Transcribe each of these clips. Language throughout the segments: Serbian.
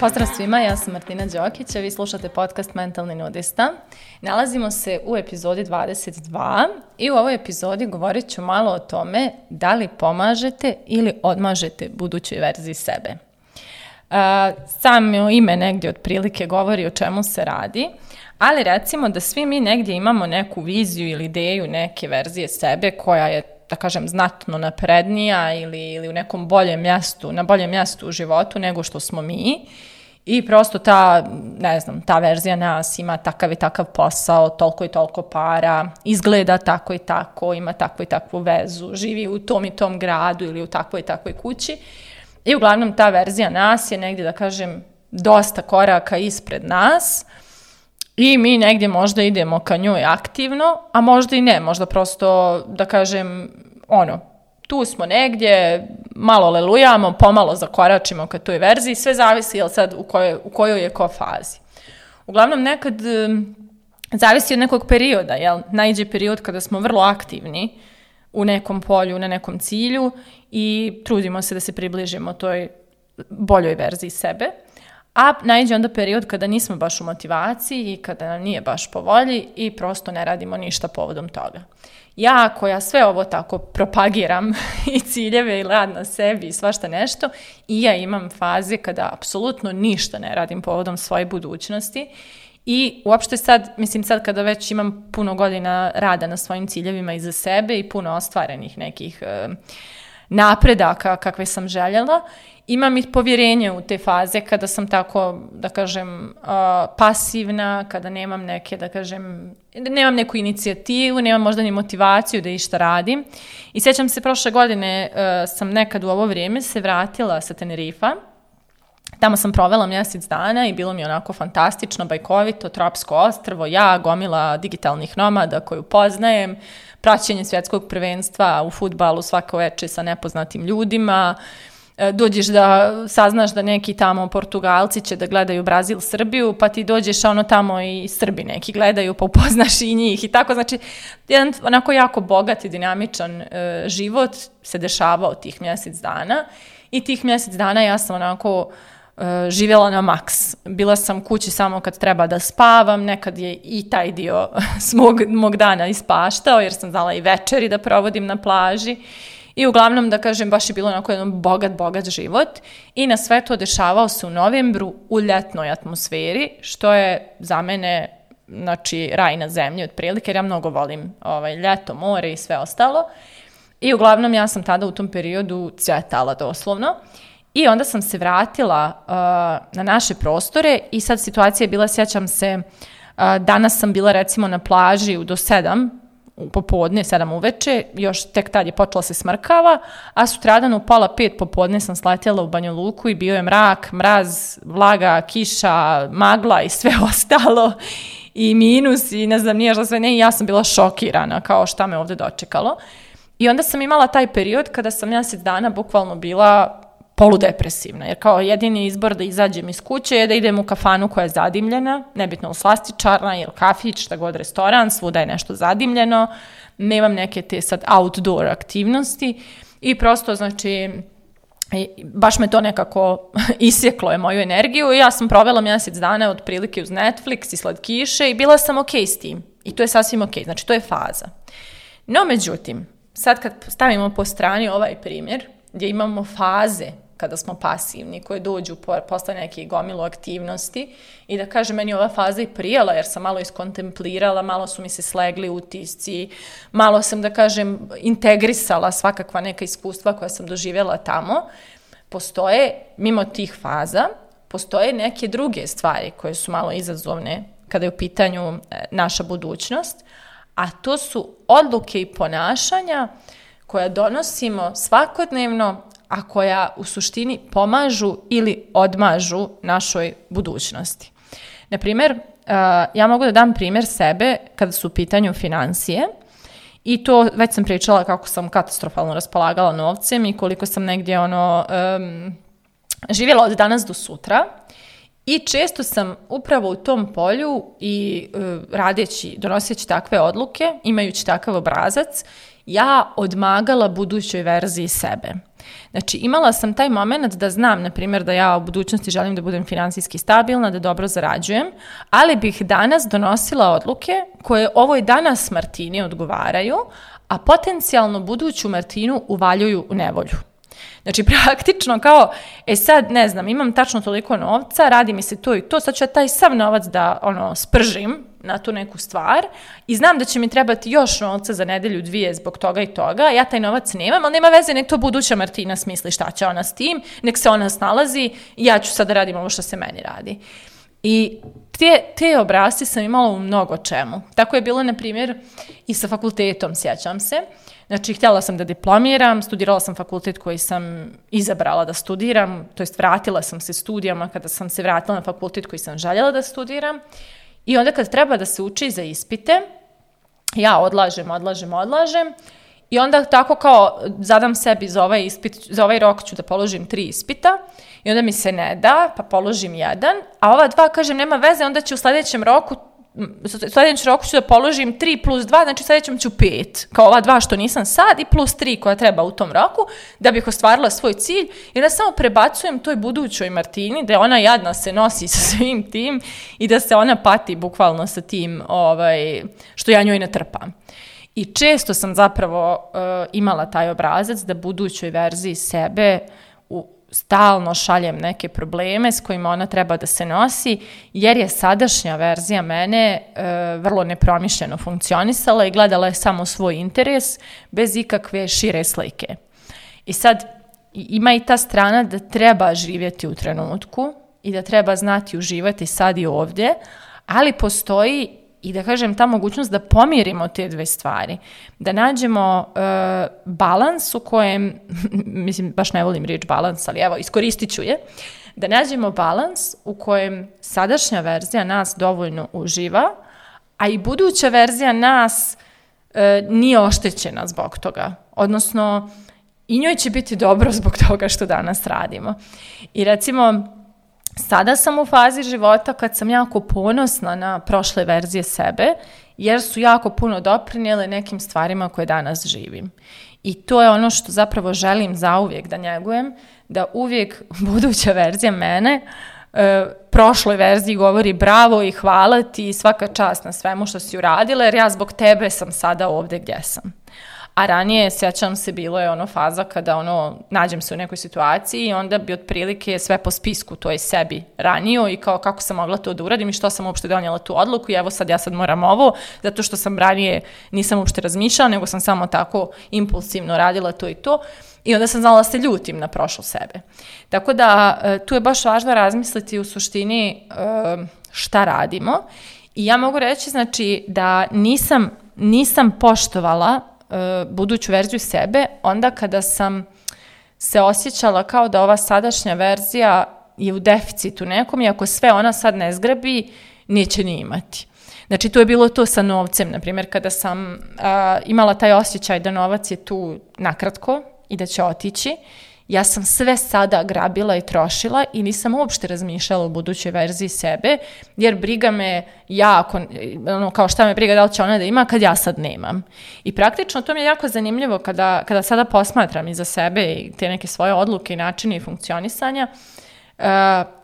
Pozdrav svima, ja sam Martina Đokić, a vi slušate podcast Mentalni nudista. Nalazimo se u epizodi 22 i u ovoj epizodi govorit ću malo o tome da li pomažete ili odmažete budućoj verziji sebe. Samo ime negdje otprilike govori o čemu se radi, ali recimo da svi mi negdje imamo neku viziju ili ideju neke verzije sebe koja je da kažem, znatno naprednija ili, ili u nekom boljem mjestu, na boljem mjestu u životu nego što smo mi. I prosto ta, ne znam, ta verzija nas ima takav i takav posao, toliko i toliko para, izgleda tako i tako, ima takvu i takvu vezu, živi u tom i tom gradu ili u takvoj i takvoj kući. I uglavnom ta verzija nas je negdje, da kažem, dosta koraka ispred nas i mi negdje možda idemo ka njoj aktivno, a možda i ne, možda prosto, da kažem, ono, tu smo negdje, malo lelujamo, pomalo zakoračimo ka toj verziji, sve zavisi jel sad u kojoj, u kojoj je ko fazi. Uglavnom nekad zavisi od nekog perioda, jel? Najđe period kada smo vrlo aktivni u nekom polju, na nekom cilju i trudimo se da se približimo toj boljoj verziji sebe. A najđe onda period kada nismo baš u motivaciji i kada nam nije baš po volji i prosto ne radimo ništa povodom toga. Ja koja sve ovo tako propagiram i ciljeve i rad na sebi i svašta nešto i ja imam faze kada apsolutno ništa ne radim povodom svoje budućnosti i uopšte sad, mislim sad kada već imam puno godina rada na svojim ciljevima iza sebe i puno ostvarenih nekih uh, napredaka kakve sam željela, imam i povjerenje u te faze kada sam tako, da kažem, uh, pasivna, kada nemam neke, da kažem, nemam neku inicijativu, nemam možda ni motivaciju da išta radim. I sjećam se, prošle godine uh, sam nekad u ovo vrijeme se vratila sa Tenerifa, Tamo sam provela mjesec dana i bilo mi onako fantastično, bajkovito, tropsko ostrvo, ja, gomila digitalnih nomada koju poznajem, praćenje svjetskog prvenstva u futbalu svako veče sa nepoznatim ljudima, e, dođeš da saznaš da neki tamo Portugalci će da gledaju Brazil, Srbiju, pa ti dođeš ono tamo i Srbi neki gledaju, pa upoznaš i njih. I tako, znači jedan onako jako bogat i dinamičan e, život se dešavao tih mjesec dana. I tih mjesec dana ja sam onako živjela na maks. Bila sam kući samo kad treba da spavam, nekad je i taj dio smog, mog dana ispaštao, jer sam znala i večeri da provodim na plaži. I uglavnom, da kažem, baš je bilo onako jedan bogat, bogat život. I na sve to dešavao se u novembru u ljetnoj atmosferi, što je za mene znači, raj na zemlji otprilike, jer ja mnogo volim ovaj, ljeto, more i sve ostalo. I uglavnom, ja sam tada u tom periodu cvjetala doslovno. I onda sam se vratila uh, na naše prostore i sad situacija je bila, sjećam se, uh, danas sam bila recimo na plaži do sedam, u popodne, sedam uveče, još tek tad je počela se smrkava, a sutradan u pola pet popodne sam sletjela u Banju Luku i bio je mrak, mraz, vlaga, kiša, magla i sve ostalo i minus i ne znam nije što sve ne i ja sam bila šokirana kao šta me ovde dočekalo. I onda sam imala taj period kada sam mjesec dana bukvalno bila poludepresivna, jer kao jedini izbor da izađem iz kuće je da idem u kafanu koja je zadimljena, nebitno u slastičarna ili kafić, šta god restoran, svuda je nešto zadimljeno, nemam neke te sad outdoor aktivnosti i prosto znači baš me to nekako isjeklo je moju energiju i ja sam provela mjesec dana otprilike uz Netflix i slatkiše i bila sam ok s tim. I to je sasvim ok, znači to je faza. No međutim, sad kad stavimo po strani ovaj primjer, gdje imamo faze kada smo pasivni, koje dođu posle neke gomilu aktivnosti i da kažem, meni ova faza i prijela jer sam malo iskontemplirala, malo su mi se slegli utisci, malo sam, da kažem, integrisala svakakva neka iskustva koja sam doživjela tamo. Postoje, mimo tih faza, postoje neke druge stvari koje su malo izazovne kada je u pitanju e, naša budućnost, a to su odluke i ponašanja koja donosimo svakodnevno, a koja u suštini pomažu ili odmažu našoj budućnosti. Na primjer, ja mogu da dam primjer sebe kada su u pitanju financije i to već sam pričala kako sam katastrofalno raspolagala novcem i koliko sam negdje ono um, živjela od danas do sutra I često sam upravo u tom polju i uh, radeći, donoseći takve odluke, imajući takav obrazac, ja odmagala budućoj verziji sebe. Znači, imala sam taj moment da znam, na primjer, da ja u budućnosti želim da budem finansijski stabilna, da dobro zarađujem, ali bih danas donosila odluke koje ovoj danas Martini odgovaraju, a potencijalno buduću Martinu uvaljuju u nevolju. Znači, praktično kao, e sad, ne znam, imam tačno toliko novca, radi mi se to i to, sad ću ja taj sav novac da, ono, spržim na tu neku stvar i znam da će mi trebati još novca za nedelju, dvije zbog toga i toga, ja taj novac nemam, ali nema veze, nek to buduća Martina smisli šta će ona s tim, nek se ona snalazi i ja ću sad da radim ovo što se meni radi. I te, te obrazci sam imala u mnogo čemu. Tako je bilo, na primjer, i sa fakultetom, sjećam se. Znači, htjela sam da diplomiram, studirala sam fakultet koji sam izabrala da studiram, to jest vratila sam se studijama kada sam se vratila na fakultet koji sam željela da studiram. I onda kad treba da se uči za ispite, ja odlažem, odlažem, odlažem. I onda tako kao zadam sebi za ovaj, ispit, za ovaj rok ću da položim tri ispita i onda mi se ne da, pa položim jedan, a ova dva kažem nema veze, onda ću u sledećem roku sledećem roku ću da položim 3 plus 2, znači sledećem ću 5, kao ova dva što nisam sad i plus 3 koja treba u tom roku, da bih ostvarila svoj cilj i da samo prebacujem toj budućoj Martini, da ona jadna se nosi sa svim tim i da se ona pati bukvalno sa tim ovaj, što ja njoj ne trpam. I često sam zapravo uh, imala taj obrazac da budućoj verziji sebe stalno šaljem neke probleme s kojima ona treba da se nosi, jer je sadašnja verzija mene e, vrlo nepromišljeno funkcionisala i gledala je samo svoj interes bez ikakve šire slike. I sad ima i ta strana da treba živjeti u trenutku i da treba znati uživati sad i ovdje, ali postoji i da kažem ta mogućnost da pomirimo te dve stvari, da nađemo uh, balans u kojem, mislim baš ne volim riječ balans, ali evo iskoristit ću je, da nađemo balans u kojem sadašnja verzija nas dovoljno uživa, a i buduća verzija nas uh, nije oštećena zbog toga. Odnosno, i njoj će biti dobro zbog toga što danas radimo. I recimo, Sada sam u fazi života kad sam jako ponosna na prošle verzije sebe, jer su jako puno doprinjele nekim stvarima koje danas živim. I to je ono što zapravo želim zauvijek da njegujem, da uvijek buduća verzija mene e, prošloj verziji govori bravo i hvala ti i svaka čast na svemu što si uradila, jer ja zbog tebe sam sada ovde gdje sam. A ranije, sjećam se, bilo je ono faza kada ono, nađem se u nekoj situaciji i onda bi otprilike sve po spisku to je sebi ranio i kao kako sam mogla to da uradim i što sam uopšte donijela tu odluku i evo sad ja sad moram ovo, zato što sam ranije nisam uopšte razmišljala, nego sam samo tako impulsivno radila to i to. I onda sam znala da se ljutim na prošlo sebe. Tako da e, tu je baš važno razmisliti u suštini e, šta radimo. I ja mogu reći znači da nisam nisam poštovala E, buduću verziju sebe onda kada sam se osjećala kao da ova sadašnja verzija je u deficitu nekom i ako sve ona sad ne zgrabi, neće ni imati. Znači, tu je bilo to sa novcem, na primjer, kada sam a, imala taj osjećaj da novac je tu nakratko i da će otići, ja sam sve sada grabila i trošila i nisam uopšte razmišljala o budućoj verziji sebe, jer briga me jako, ono, kao šta me briga da li će ona da ima kad ja sad nemam. I praktično to mi je jako zanimljivo kada, kada sada posmatram iza sebe i te neke svoje odluke i načine i funkcionisanja, uh,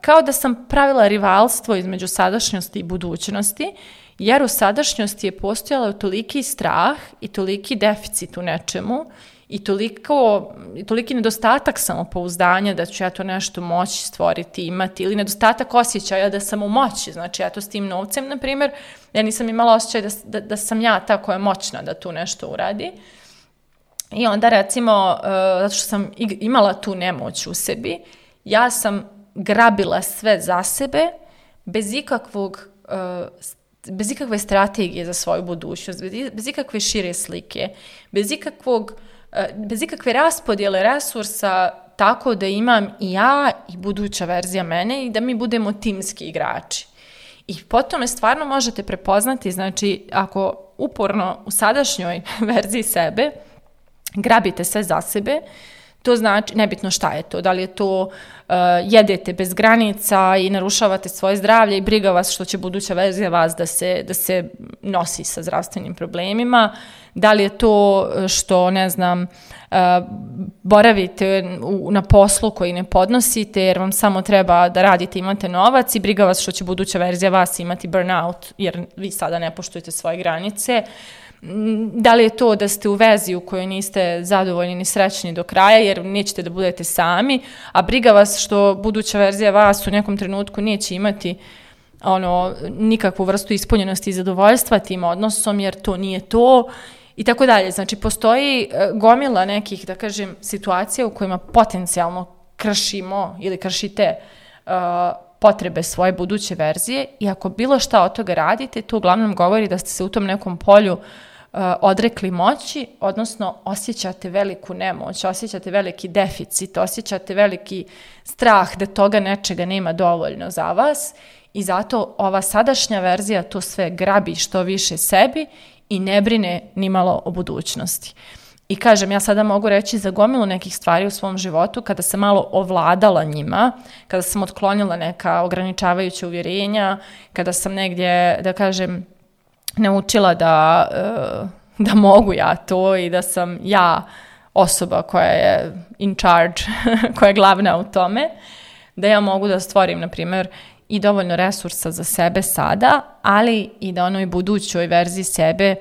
kao da sam pravila rivalstvo između sadašnjosti i budućnosti, jer u sadašnjosti je postojala toliki strah i toliki deficit u nečemu i toliko, toliki nedostatak samopouzdanja da ću ja to nešto moći stvoriti, imati, ili nedostatak osjećaja da sam u moći, znači ja to s tim novcem, na primjer, ja nisam imala osjećaj da, da, da sam ja ta koja je moćna da tu nešto uradi. I onda recimo, uh, zato što sam imala tu nemoć u sebi, ja sam grabila sve za sebe bez ikakvog uh, bez ikakve strategije za svoju budućnost, bez, bez ikakve šire slike, bez ikakvog bez ikakve raspodjele resursa tako da imam i ja i buduća verzija mene i da mi budemo timski igrači. I potom me stvarno možete prepoznati, znači ako uporno u sadašnjoj verziji sebe grabite sve za sebe, To znači, nebitno šta je to, da li je to uh, jedete bez granica i narušavate svoje zdravlje i briga vas što će buduća verzija vas da se, da se nosi sa zdravstvenim problemima, da li je to što, ne znam, uh, boravite u, na poslu koji ne podnosite jer vam samo treba da radite imate novac i briga vas što će buduća verzija vas imati burnout jer vi sada ne poštujete svoje granice. Uh, da li je to da ste u vezi u kojoj niste zadovoljni ni srećni do kraja jer nećete da budete sami, a briga vas što buduća verzija vas u nekom trenutku neće imati ono, nikakvu vrstu ispunjenosti i zadovoljstva tim odnosom jer to nije to i tako dalje. Znači, postoji e, gomila nekih, da kažem, situacija u kojima potencijalno kršimo ili kršite uh, potrebe svoje buduće verzije i ako bilo šta od toga radite, to uglavnom govori da ste se u tom nekom polju uh, odrekli moći, odnosno osjećate veliku nemoć, osjećate veliki deficit, osjećate veliki strah da toga nečega nema dovoljno za vas i zato ova sadašnja verzija to sve grabi što više sebi i ne brine ni malo o budućnosti. I kažem, ja sada mogu reći za gomilu nekih stvari u svom životu, kada sam malo ovladala njima, kada sam otklonila neka ograničavajuća uvjerenja, kada sam negdje, da kažem, naučila da, uh, da mogu ja to i da sam ja osoba koja je in charge, koja je glavna u tome, da ja mogu da stvorim, na primjer, i dovoljno resursa za sebe sada, ali i da onoj budućoj verziji sebe,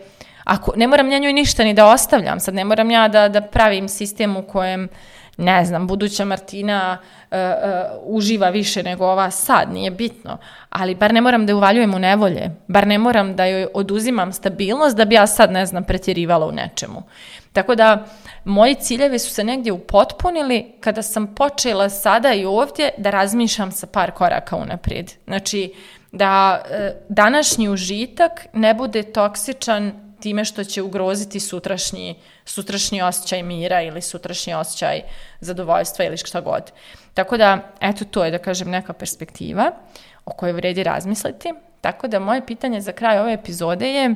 ako, ne moram ja njoj ništa ni da ostavljam, sad ne moram ja da, da pravim sistem u kojem uh, ne znam, buduća Martina uh, uh, uživa više nego ova sad, nije bitno. Ali bar ne moram da je uvaljujem u nevolje, bar ne moram da joj oduzimam stabilnost da bi ja sad, ne znam, pretjerivala u nečemu. Tako da, moji ciljevi su se negdje upotpunili kada sam počela sada i ovdje da razmišljam sa par koraka unaprijed. Znači, da uh, današnji užitak ne bude toksičan time što će ugroziti sutrašnji, sutrašnji osjećaj mira ili sutrašnji osjećaj zadovoljstva ili šta god. Tako da, eto, to je, da kažem, neka perspektiva o kojoj vredi razmisliti. Tako da, moje pitanje za kraj ove epizode je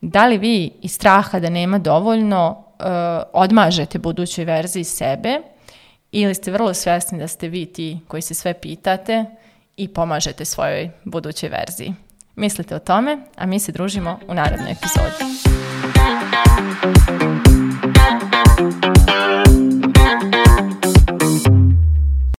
da li vi iz straha da nema dovoljno uh, odmažete budućoj verziji sebe ili ste vrlo svjesni da ste vi ti koji se sve pitate i pomažete svojoj budućoj verziji. Mislite o tome, a mi se družimo u narednoj epizodi. Thank